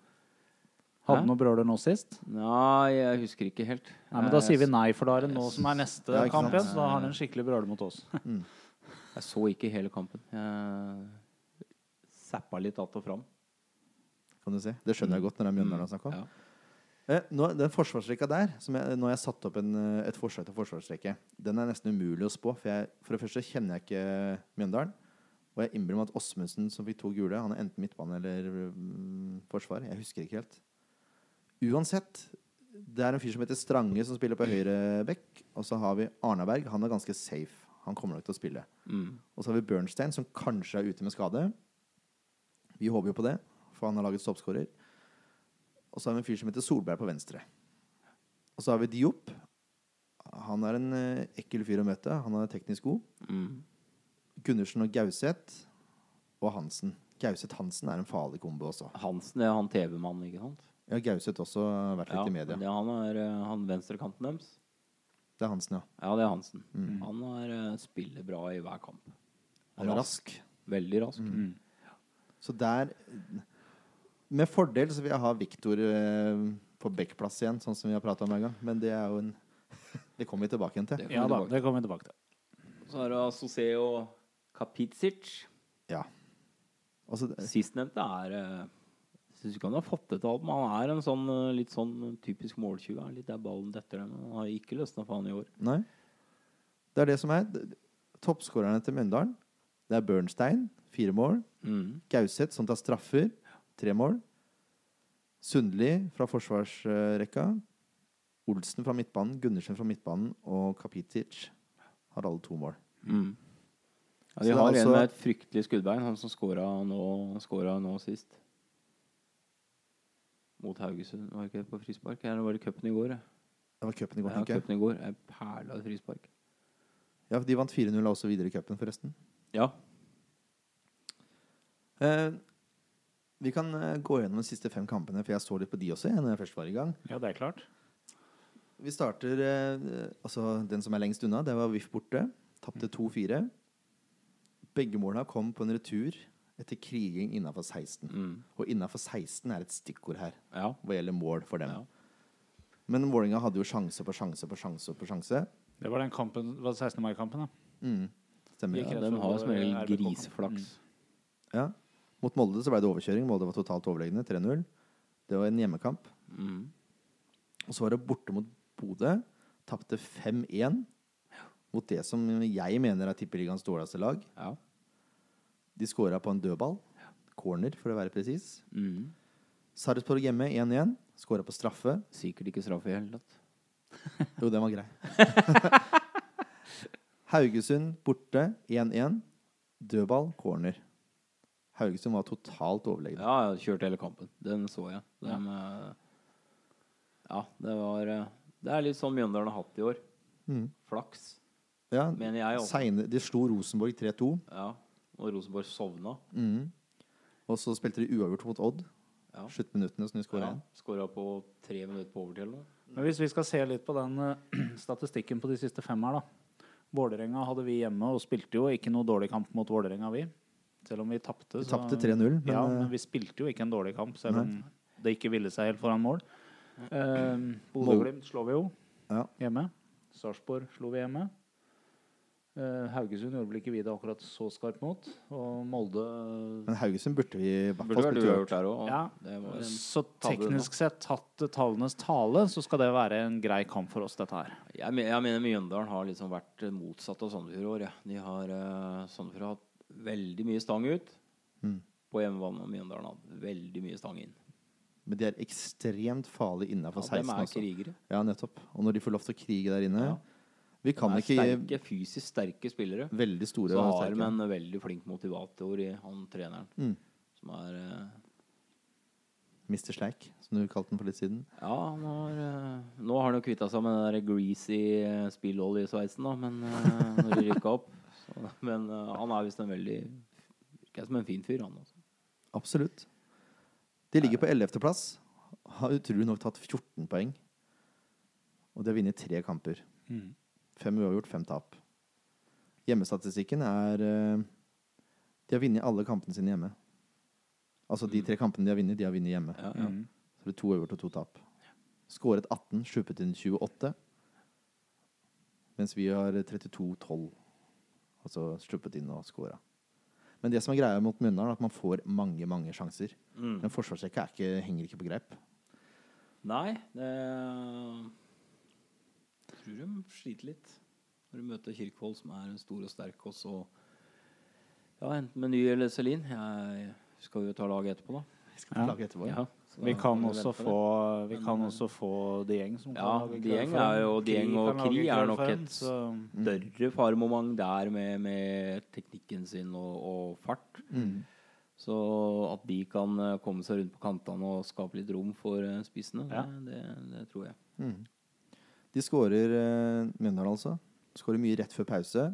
Hadde han noe brøler nå sist? Nei, jeg husker ikke helt. Nei, men Da sier vi nei, for da er det nå som er neste Ja, kamp igjen. Så da har han en skikkelig brøler mot oss. Jeg så ikke hele kampen. Jeg zappa litt att og fram. Kan du si. Det skjønner jeg godt når det er Mjøndalen han snakker om. Ja. Eh, nå, den forsvarsrekka der, som jeg, når jeg satte opp en, eh, et forslag til forsvarsrekke, den er nesten umulig å spå. For, jeg, for det første kjenner jeg ikke Mjøndalen. Og jeg innbiller meg at Åsmundsen, som fikk to gule, han er enten midtbane eller mm, forsvar. Jeg husker ikke helt. Uansett, det er en fyr som heter Strange, som spiller på høyre bekk. Og så har vi Arnaberg. Han er ganske safe. Han kommer nok til å spille. Mm. Og så har vi Bernstein, som kanskje er ute med skade. Vi håper jo på det, for han har laget toppskårer. Og så har vi en fyr som heter Solberg på venstre. Og så har vi Diop. Han er en eh, ekkel fyr å møte. Han er teknisk god. Mm. Gundersen og Gauseth og Hansen. Gauseth Hansen er en farlig kombo også. Hansen det er han TV-mannen, ikke sant? Ja, Gauseth også har vært litt Ja, i media. det, han er eh, han venstrekanten deres. Det er Hansen, ja. Ja, det er Hansen. Mm. Han er, eh, spiller bra i hver kamp. Han er rask. Veldig rask. Mm. Så der Med fordel så vil jeg ha Viktor eh, på backplass igjen, sånn som vi har prata om en gang. Men det er jo en Det kommer vi tilbake igjen til. Det Ja da, det kommer vi tilbake til. Så har du Soseo og Kapitsic. Ja. Altså, Sistnevnte er Jeg Syns ikke han har fått det til alt, men han er en sånn eh, litt sånn typisk er Litt der ballen detter dem. Han har ikke løsna for han i år. nei? Det er det som er. Toppskårerne til Mjøndalen, det er Bernstein, fire mål. Mm. Gauseth, som tar straffer, tre mål. Sundli fra forsvarsrekka. Olsen fra midtbanen, Gundersen fra midtbanen og Kapitic har alle to mål. Mm. Ja, de har har en altså- med et fryktelig skuddbein, han som skåra nå, nå sist. Mot Haugesund. Var ikke det på frispark? Eller var det cupen i går? ja? Det var cupen i går, Ja, tenker jeg. cupen i går. En perle av frispark. Ja, de vant 4-0 også videre i cupen, forresten. Ja. Eh, vi kan eh, gå gjennom de siste fem kampene, for jeg så litt på de også jeg, når jeg først var i gang. Ja, det er klart. Vi starter eh, Altså, den som er lengst unna, det var VIF borte. Tapte 2-4. Begge målene kom på en retur etter kriging innafor 16. Mm. Og innafor 16 er et stikkord her ja. hva gjelder mål for dem. Ja. Men Vålerenga hadde jo sjanse på sjanse på sjanse på sjanse. Det var den kampen, det var 16. mai-kampen, da. Mm, stemmer. Ja de har som regel griseflaks. Ja. Mot Molde så ble det overkjøring. Molde var totalt overlegne. 3-0. Det var en hjemmekamp. Mm. Og så var det borte mot Bodø. Tapte 5-1 mot det som jeg mener er tippeligaens dårligste lag. Ja. De scora på en dødball. Corner, for å være presis. Mm. Sarpsborg hjemme 1-1. Skåra på straffe. Sikkert ikke straffe i hele tatt. Jo, den var grei. Haugesund borte 1-1. Dødball, corner. Haugesund var totalt overlegne. Ja, jeg kjørte hele kampen. Den så jeg. Den, ja. ja, det var eh, Det er litt sånn Mjøndalen har hatt i år. Mm. Flaks, Ja, mener jeg. Også. Seine, de slo Rosenborg 3-2. Ja. Og Rosenborg sovna. Mm. Og så spilte de uavgjort mot Odd. Ja. Sluttminuttene som de skåra Ja. Skåra på tre minutter på overtid eller noe. Men hvis vi skal se litt på den eh, statistikken på de siste fem her, da. Vålerenga hadde vi hjemme og spilte jo ikke noe dårlig kamp mot Vålerenga, vi. Selv om vi tapte. Vi så- tapte 3-0, men, ja, eh, men vi spilte jo ikke en dårlig kamp, selv Nei. om det ikke ville seg helt foran mål. Eh, Bodø-Glimt slår vi jo Ja. hjemme. Sarpsborg slo vi hjemme. Eh, Haugesund gjorde vel ikke vi det akkurat så skarpt mot. Og Molde Men Haugesund burde vi i hvert fall uavgjort. der òg. Ja, Det var en Så teknisk sett, tatt tallenes tale, så skal det være en grei kamp for oss, dette her. Jeg, jeg mener Mjøndalen har liksom vært eh, motsatt av Sandefjord i år. Ja. De har uh, Sandefjord har hatt veldig mye stang ut Mm. på hjemmebane, og Mjøndalen har hatt veldig mye stang inn. Men de er ekstremt farlige innafor Ja, 16 de er krigere. Ja, nettopp. Og når de får lov til å krige der inne Ja. Vi kan er ikke sterke, fysisk sterke spillere. veldig store Så har de en veldig flink motivator i han treneren, Mm. som er uh, Mr. Sleik, som du kalte den for litt siden. Ja, han har uh, Nå har han jo kvitta seg med den der greasy eh, spilloljesveisen, da, men uh, når de rykka opp. Så, men eh, han er visst en veldig Virker som en fin fyr, han også. Absolutt. De ligger på 11. plass. Har utrolig nok tatt 14 poeng. Og de har vunnet tre kamper. Fem uavgjort, fem tap. Hjemmestatistikken er eh, De har vunnet alle kampene sine hjemme. Altså de tre kampene de har vunnet, de har vunnet hjemme. Ja, ja. Mm. Så det er to uavgjort og to tap. Skåret 18, sluppet inn 28. Mens vi har 32-12. Altså sluppet inn og skåra. Men det som er greia mot Mjøndalen, er at man får mange mange sjanser. Mm. Men forsvarsrekka er henger ikke på greip. Nei, det tror de sliter litt når du møter Kirkvold, som er stor og sterk også. Ja, enten med Ny eller Celine. Jeg skal jo ta laget etterpå, da. Vi skal Ja. laget etterpå. Ja, Vi kan også få, vi kan også få Dieng som kan Ja, lage Dieng er dem. Dieng og Kri er nok et Større faremoment der med, med teknikken sin og, og fart. Mm. Så at de kan komme seg rundt på kantene og skape litt rom for spissene, Ja. det, det, det tror jeg. Mm. De skårer uh, Mjøndalen, altså. Skårer mye rett før pause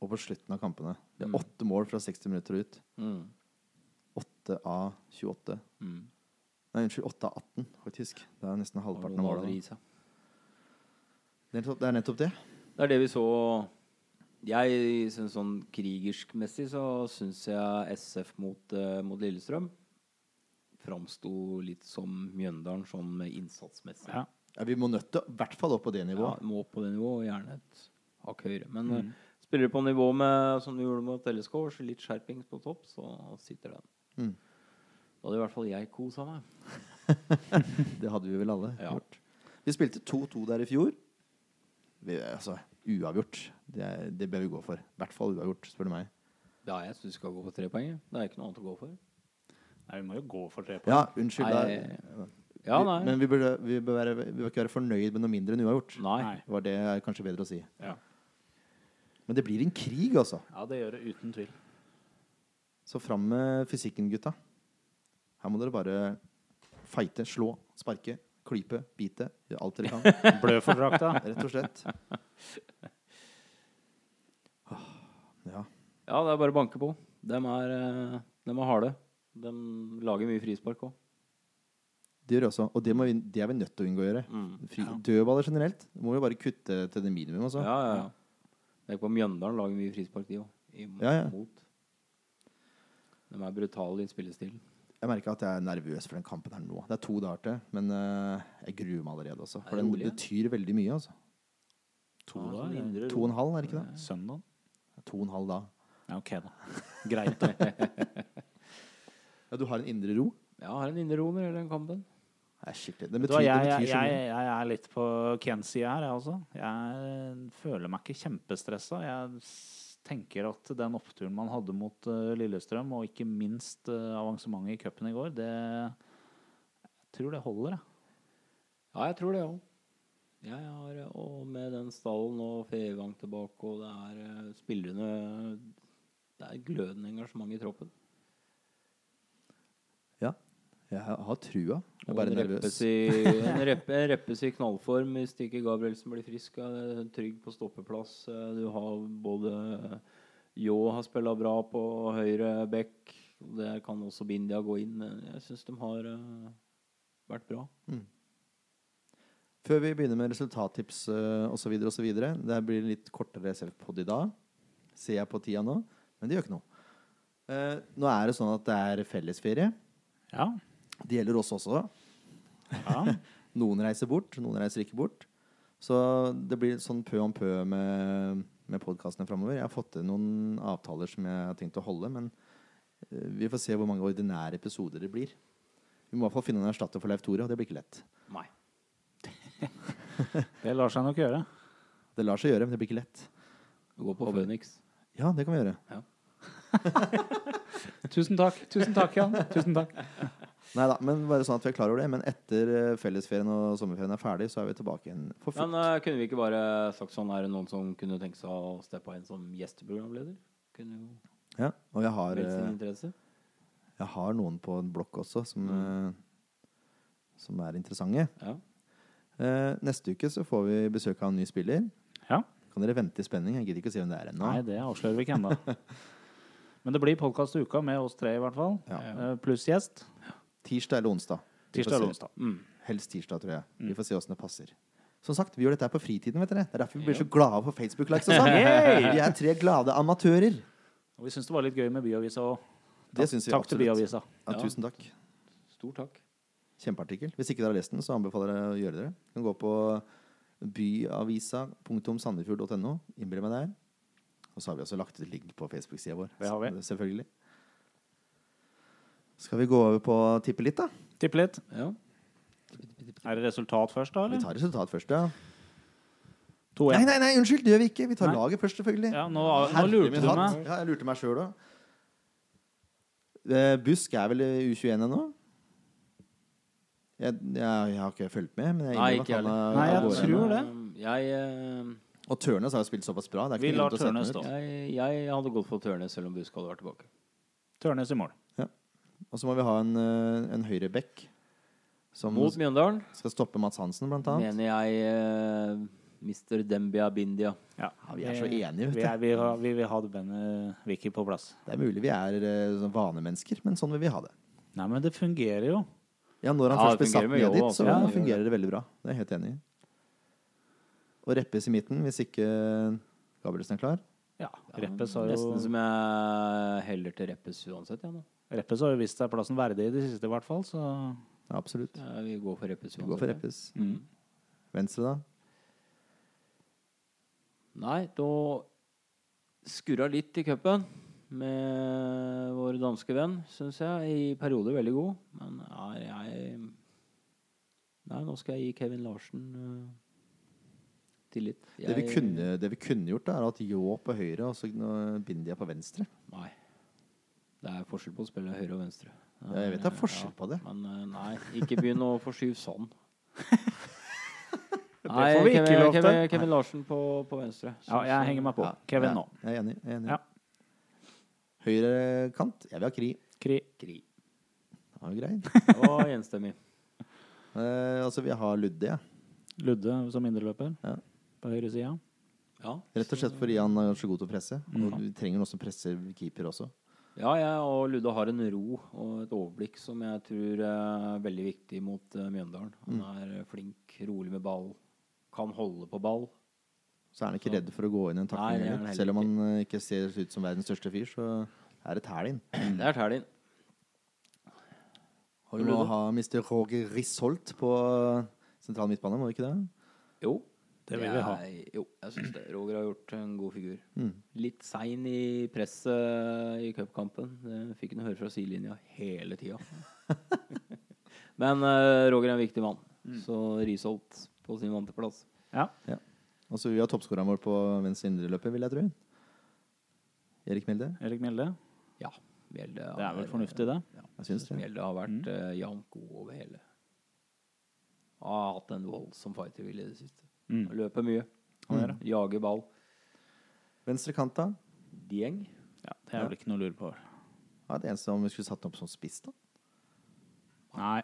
og på slutten av kampene. Det er Mm. åtte mål fra 60 minutter og ut. Mm. 8 av 28. Mm. Nei, unnskyld, 8 av 18, faktisk. Det er nesten halvparten av målene. Det er nettopp det. Det. Det er det vi så Jeg synes sånn krigersk-messig så syns jeg SF mot, uh, mot Lillestrøm framsto litt som Mjøndalen sånn innsatsmessig. Ja. Ja, vi må nødt til i hvert fall opp på det nivået. Ja, må opp på det nivået, og gjerne et hakk høyere. Men Mm. eh, spiller du på nivå med som du gjorde mot LSK, så litt skjerpings på topp, så sitter den. Mm. Da hadde i hvert fall jeg kosa meg. Det hadde vi vel alle Ja. gjort. Vi spilte 2-2 der i fjor. Vi, altså, uavgjort. Det, er- det bør vi gå for. I hvert fall uavgjort, spør du meg. Ja, jeg syns vi skal gå for tre poeng. Det er ikke noe annet å gå for. Nei, vi må jo gå for tre poeng. Ja, unnskyld. Nei, Ja, Vi- nei. Men vi bør, vi, bør være, vi bør ikke være fornøyd med noe mindre enn uavgjort. Nei. Nei. Var det er kanskje bedre å si. Ja. Men det blir en krig, altså. ja, det gjør det uten tvil. Så fram med fysikken, gutta. Her må dere bare fighte, slå, sparke, klype, bite. Gjøre alt dere kan. Blø for drakta. Rett og slett. Ja. Ja, det er bare å banke på. Dem er, eh, dem er harde. De lager mye frispark òg. Det gjør jeg også. Og det, må vi, det er vi nødt til å unngå å gjøre. Mm. Fri, Dødballer generelt må vi bare kutte til det minimum. Også. Ja, ja, ja. Det er på Mjøndalen lager mye frispark, de òg. Ja, ja. De er brutale i spillestilen. Jeg merker at jeg er nervøs for den kampen her nå. Det er to dager til, men uh, jeg gruer meg allerede også. For Er det den rolig, betyr veldig mye. Altså. To Ja, da? indre To og en halv, er det ikke det? Søndag? To og en halv da. Ja, ok, da. Greit, da. Ja, du har en indre ro? Ja, jeg har en indre ro når det gjelder den kampen. Nei, skikkelig. Det betyr, hva, jeg, det jeg, betyr så mye. jeg er litt på Kens side her, jeg også. Jeg føler meg ikke kjempestressa. Jeg tenker at den oppturen man hadde mot uh, Lillestrøm, og ikke minst uh, avansementet i cupen i går, det Jeg tror det holder, jeg. Ja, jeg tror det òg. Jeg har, og med den stallen og Fevang tilbake, og det er eh, spillerne Det er glødende engasjement i troppen. Jeg har trua. Jeg er Og bare en nervøs. en reppe, reppes i knallform hvis ikke Gabrielsen blir frisk. Trygg på stoppeplass. Eh, Du har både Ljå har spilla bra på høyre back. Der kan også Bindia gå inn. Jeg syns de har eh, vært bra. Før vi begynner med resultattips osv., osv. Det blir litt kortere SF-pod i dag, ser jeg på tida nå. Men det gjør ikke noe. Eh, nå er det sånn at det er fellesferie. Ja. Det gjelder oss også. ja. Noen reiser bort, noen reiser ikke bort. Så det blir sånn pø om pø med, med podkastene framover. Jeg har fått til noen avtaler som jeg har tenkt å holde, men eh, vi får se hvor mange ordinære episoder det blir. Vi må i hvert fall finne en erstatter for Leif Tore, og det blir ikke lett. Nei. Det lar seg nok gjøre. Det lar seg gjøre, men det blir ikke lett. Gå på Phoenix. Ja, det kan vi gjøre. Tusen takk, tusen takk, Jan. Tusen takk. Nei da, men bare sånn at vi er klar over det. Men etter eh, fellesferien og sommerferien er ferdig, så er vi tilbake igjen for fullt. Men uh, kunne vi ikke bare sagt sånn Er det noen som kunne tenke seg å steppe inn som gjesteprogramleder? Kunne jo Ja, og jeg har, eh, interesse. jeg har noen på en blokk også som, eh, som er interessante. Ja. Uh, neste uke så får vi besøk av en ny spiller. Ja. Kan dere vente i spenning? Jeg gidder ikke å si hvem det er ennå. Nei, det avslører vi ikke ennå. Men det blir podkast i uka med oss tre, i hvert fall. Ja. Uh, Pluss gjest. Tirsdag eller onsdag. Tirsdag eller onsdag. Mm. Helst tirsdag, tror jeg. Vi får se åssen det passer. Som sagt, vi gjør dette her på fritiden. vet dere Det er derfor vi blir så glade for Facebook-likes og sånn. Vi er tre glade amatører. Og vi syns det var litt gøy med Byavisa òg. Takk, Takk til. Byavisa. Ja, Ja. tusen takk. Stor takk. Kjempeartikkel. Hvis ikke dere har lest den, så anbefaler jeg å gjøre det. Du kan gå på byavisa.sandefjord.no. Innbill meg der. Og så har vi også lagt ut link på Facebook-sida vår. Det har vi. Selvfølgelig. Skal vi gå over på å tippe litt, da? Tippe litt. Ja. Er det resultat først, da? Vi eller? tar resultat først, ja. 2-1. Nei, nei, nei, unnskyld! Det gjør vi ikke. Vi tar Nei. laget først, selvfølgelig. Ja, nå, nå Herre lurte min du hatt. meg. Ja, jeg lurte meg sjøl òg. Eh, Busk er vel i U21 ennå? Jeg, jeg, jeg har ikke fulgt med. Men jeg Nei, innrømmer ikke at han heller. er Nei, jeg av gårde tror ennå. det. Jeg, eh, Og Tørnes har jo spilt såpass bra. Det er Vi ikke noe lar grunn til å sette Tørnes ut. stå. jeg, jeg hadde gått for Tørnes selv om Busk hadde vært tilbake. Tørnes i mål. Og så må vi ha en, eh, en høyre back Mot Mjøndalen skal stoppe Mats Hansen, blant annet. mener jeg uh, Mr. Dembia Bindia. Ja, Ja, vi er så enige, vet Vi, du. er, vi, har, vi vil ha Benne Vicky på plass. Det er mulig vi er eh, sånn vanemennesker, men sånn vil vi ha det. Nei, men det fungerer jo. Ja, når han Ja, først blir satt ned dit, altså. så Ja, det fungerer det veldig bra. Det er jeg helt enig i. Og Reppes i midten, hvis ikke Gabrielsen er klar. Ja, Reppes har jo Nesten som jeg heller til Reppes uansett. Ja, nå. Reppes har jo vist seg plassen verdig i det siste, i hvert fall. Så Ja, absolutt. Ja, vi går for Reppes uansett. Vi går for ja. Reppes. Mm. Venstre, da? Nei, da skurra litt i cupen med vår danske venn, syns jeg. I perioder veldig god. Men er jeg Nei, nå skal jeg gi Kevin Larsen uh, Jeg... Det vi, kunne, det vi kunne gjort, da, er at Ljå på høyre og så Bindia på venstre. Nei. Det er forskjell på å spille høyre og venstre. Ja, jeg vet det er forskjell på det. Men eh, nei, ikke begynn å forskyve sånn. Nei, Kevin. Kevin, Kevin Larsen på, på venstre. Ja, jeg henger meg på. Ja, Kevin nå. Jeg er enig. Jeg er enig. Ja. Høyre kant. Jeg vil ha Kri. Kri. Kri. Det var jo greit. Og var enstemmig. Eh, altså, vi har Ludde, jeg. Ludde som indreløper Ja. På høyre sida. Ja, Rett og slett fordi han er så god til å presse. Mm. Og du trenger noen som presser keeper også. ja jeg og Ludde har en ro og et overblikk som jeg tror er veldig viktig mot eh, Mjøndalen. Han Mm. er flink, rolig med ball, kan holde på ball. Så er han ikke redd for å gå inn i en takling er heller. Selv om han eh, ikke ser ut som verdens største fyr, så er det tæl inn. Det er Tælin. Vi må ha Mr. Roger Risholt på sentral midtbane, må vi ikke det? Jo. Det vil vi ha. Jeg, jo, jeg syns det. Roger har gjort en god figur. Mm. Litt sein i presset i cupkampen. Det fikk han høre fra sidelinja hele tida. Men uh, Roger er en viktig mann, Mm. så Risholt på sin vante plass. Ja. Og så vi har toppskåreren vår på venstre indreløper, vil jeg tro. Erik Milde. Erik Mjelde. Ja. Mjelde Det er vel fornuftig, det. Ja, Jeg syns det. Mjelde har vært Mm. uh, jevnt god over hele. Har hatt en voldsom fighter-vilje i det siste. Mm. Løper mye. Han gjør. Jager ball. Venstre kant, da? Dieng. Ja, det er vel ikke noe å lure på. Ja, det eneste om vi skulle satt ham opp som spiss, da. Nei,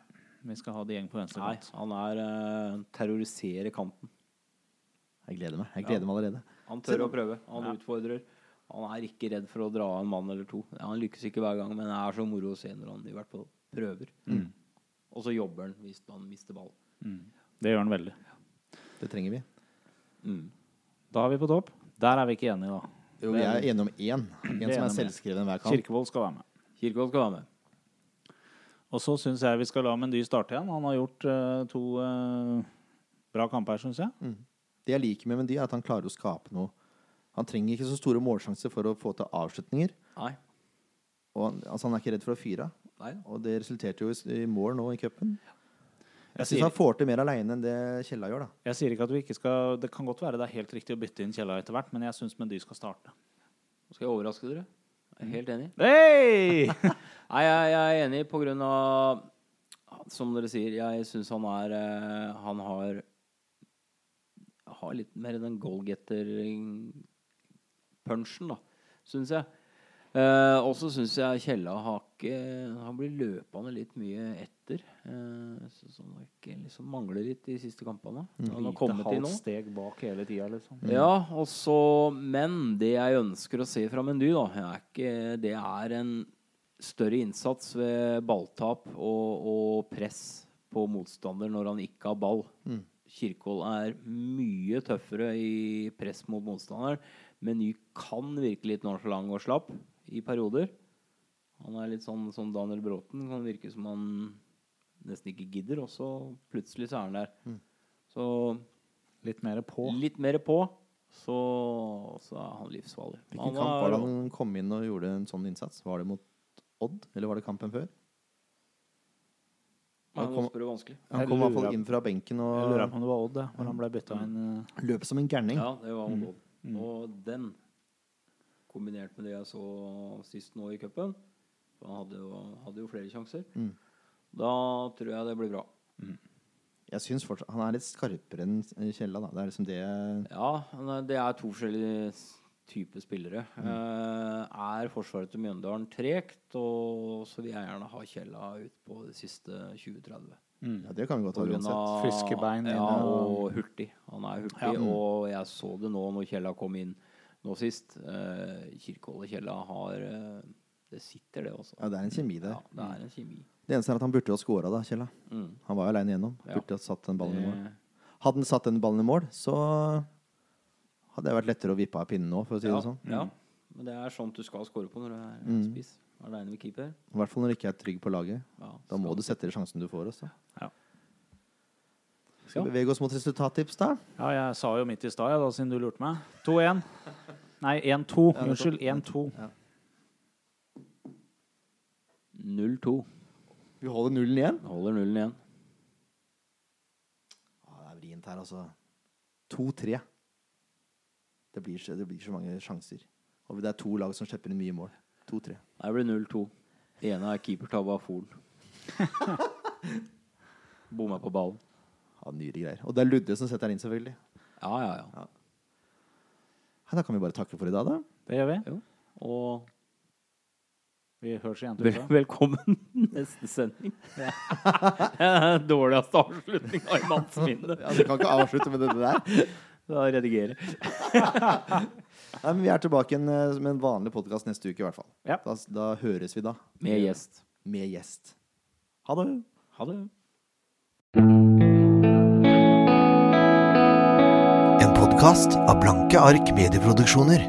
vi skal ha Dieng på venstre Nei, kant. han er uh, terroriserer kanten. Jeg gleder meg. Jeg gleder meg allerede. Han tør å prøve. Han Ja. utfordrer. Han er ikke redd for å dra av en mann eller to. Han lykkes ikke hver gang, men det er så moro å se når han i hvert fall prøver. Mm. Og så jobber han hvis han mister ball. Det gjør han veldig. Det trenger vi. Mm. Da er vi på topp. Der er vi ikke enige, da. Jo, vi er enige om én. En som er selvskreven hver kamp. Kirkevold skal være med. Kirkevold skal være med. Og så syns jeg vi skal la Mendy starte igjen. Han har gjort uh, to uh, bra kamper, syns jeg. Det jeg liker med Mendy, er at han klarer å skape noe. Han trenger ikke så store målsjanser for å få til avslutninger. Nei. Og han, altså, han er ikke redd for å fyre. Nei. Og det resulterte jo i, i mål nå i cupen. Jeg Jeg syns han får til mer aleine enn det Kjella gjør, da. jeg sier ikke at vi ikke skal Det kan godt være det er helt riktig å bytte inn Kjella etter hvert, men jeg syns Mendy skal starte. Nå skal jeg overraske dere. Jeg er helt enig. Hei! Nei, jeg, jeg er enig på grunn av Som dere sier, jeg syns han er eh, Han har Har litt mer den goalgetter-punchen, da, syns jeg. Eh, og så syns jeg Kjella har ikke Han blir løpende litt mye etter. Eh, så, så han ikke liksom mangler litt de siste kampene. Han har kommet til nå. steg bak hele tida, liksom. Ja, og så Men det jeg ønsker å se fra Mendy, da, er ikke, det er en større innsats ved balltap og, og press på motstander når han ikke har ball. Mm. Kirkvold er mye tøffere i press mot motstanderen. Meny kan virke litt nonchalant og slapp i perioder. Han er litt sånn som Daniel Bråten. Kan virke som han nesten ikke gidder, og så plutselig så er han der. Mm. Så Litt mer på. litt mer på, så, så er han livsfarlig. Hvilken Han kamp var det han kom inn og gjorde en sånn innsats? Var det mot Odd, eller var det kampen før? Han kom, han kom i hvert fall inn fra benken Jeg lurer på om det var Odd, det, hvor han ble bytta inn. eh. løp som en gærning. Ja, det var mot Odd. Mm. Og den, kombinert med det jeg så sist nå i cupen Han hadde jo, hadde jo flere sjanser. Mm. Da tror jeg det blir bra. Jeg synes fortsatt Han er litt skarpere enn Kjella, da. Det er liksom det Ja, det er to forskjellige typer spillere. Mm. Eh, er forsvaret til Mjøndalen tregt, og så vil jeg gjerne ha Kjella ut på de siste 20-30. Ja, det kan vi godt ha uansett. Friske bein ja, og hurtig. Han er hurtig, Ja. og jeg så det nå når Kjella kom inn nå sist. Eh, Kirkevold og Kjella har eh, Det sitter, det også. Ja, det er en kjemi der. Ja, det er en kjemi. Det eneste er at han burde jo ha scora, da, Kjella. Mm. Han var jo aleine igjennom. Ja. Burde ha satt den ballen i mål. Hadde han satt den ballen i mål, så hadde det vært lettere å vippe av pinnen nå, for å si ja, det sånn. ja, men det er sånt du skal score på når du er Mm. spiss. Aleine med keeper. I hvert fall når du ikke er trygg på laget. Ja, Da må du sette deg sjansen du får. Også. Ja. Skal vi bevege oss mot resultattips, da? Ja, jeg sa jo midt i stad, siden du lurte meg. 2-1. Nei, 1-2. Unnskyld. 1-2. Ja. 0-2. Vi holder nullen igjen. Holder nullen igjen. Ja, det er vrient her, altså. 2-3. Det blir, så, det blir så mange sjanser. Og det er to lag som slipper inn mye mål. To-tre. Det blir 0-2. Det ene er keepertabbe av Folen. Bomma på ballen. Ja, Nyere greier. Og det er Ludde som setter den inn, selvfølgelig. Ja, ja, ja. Ja, da kan vi bare takke for i dag, da. Det gjør vi. Jo. Og Vi høres igjen vel, velkommen neste sending. Dårligste avslutninga i manns minne. Ja, Du kan ikke avslutte med dette der. Da redigerer. Nei, men Vi er tilbake eh, med en vanlig podkast neste uke, i hvert fall. Ja. Da, da høres vi da. Med gjest. Med gjest. Ha det. Ha det. En podkast av Blanke ark medieproduksjoner.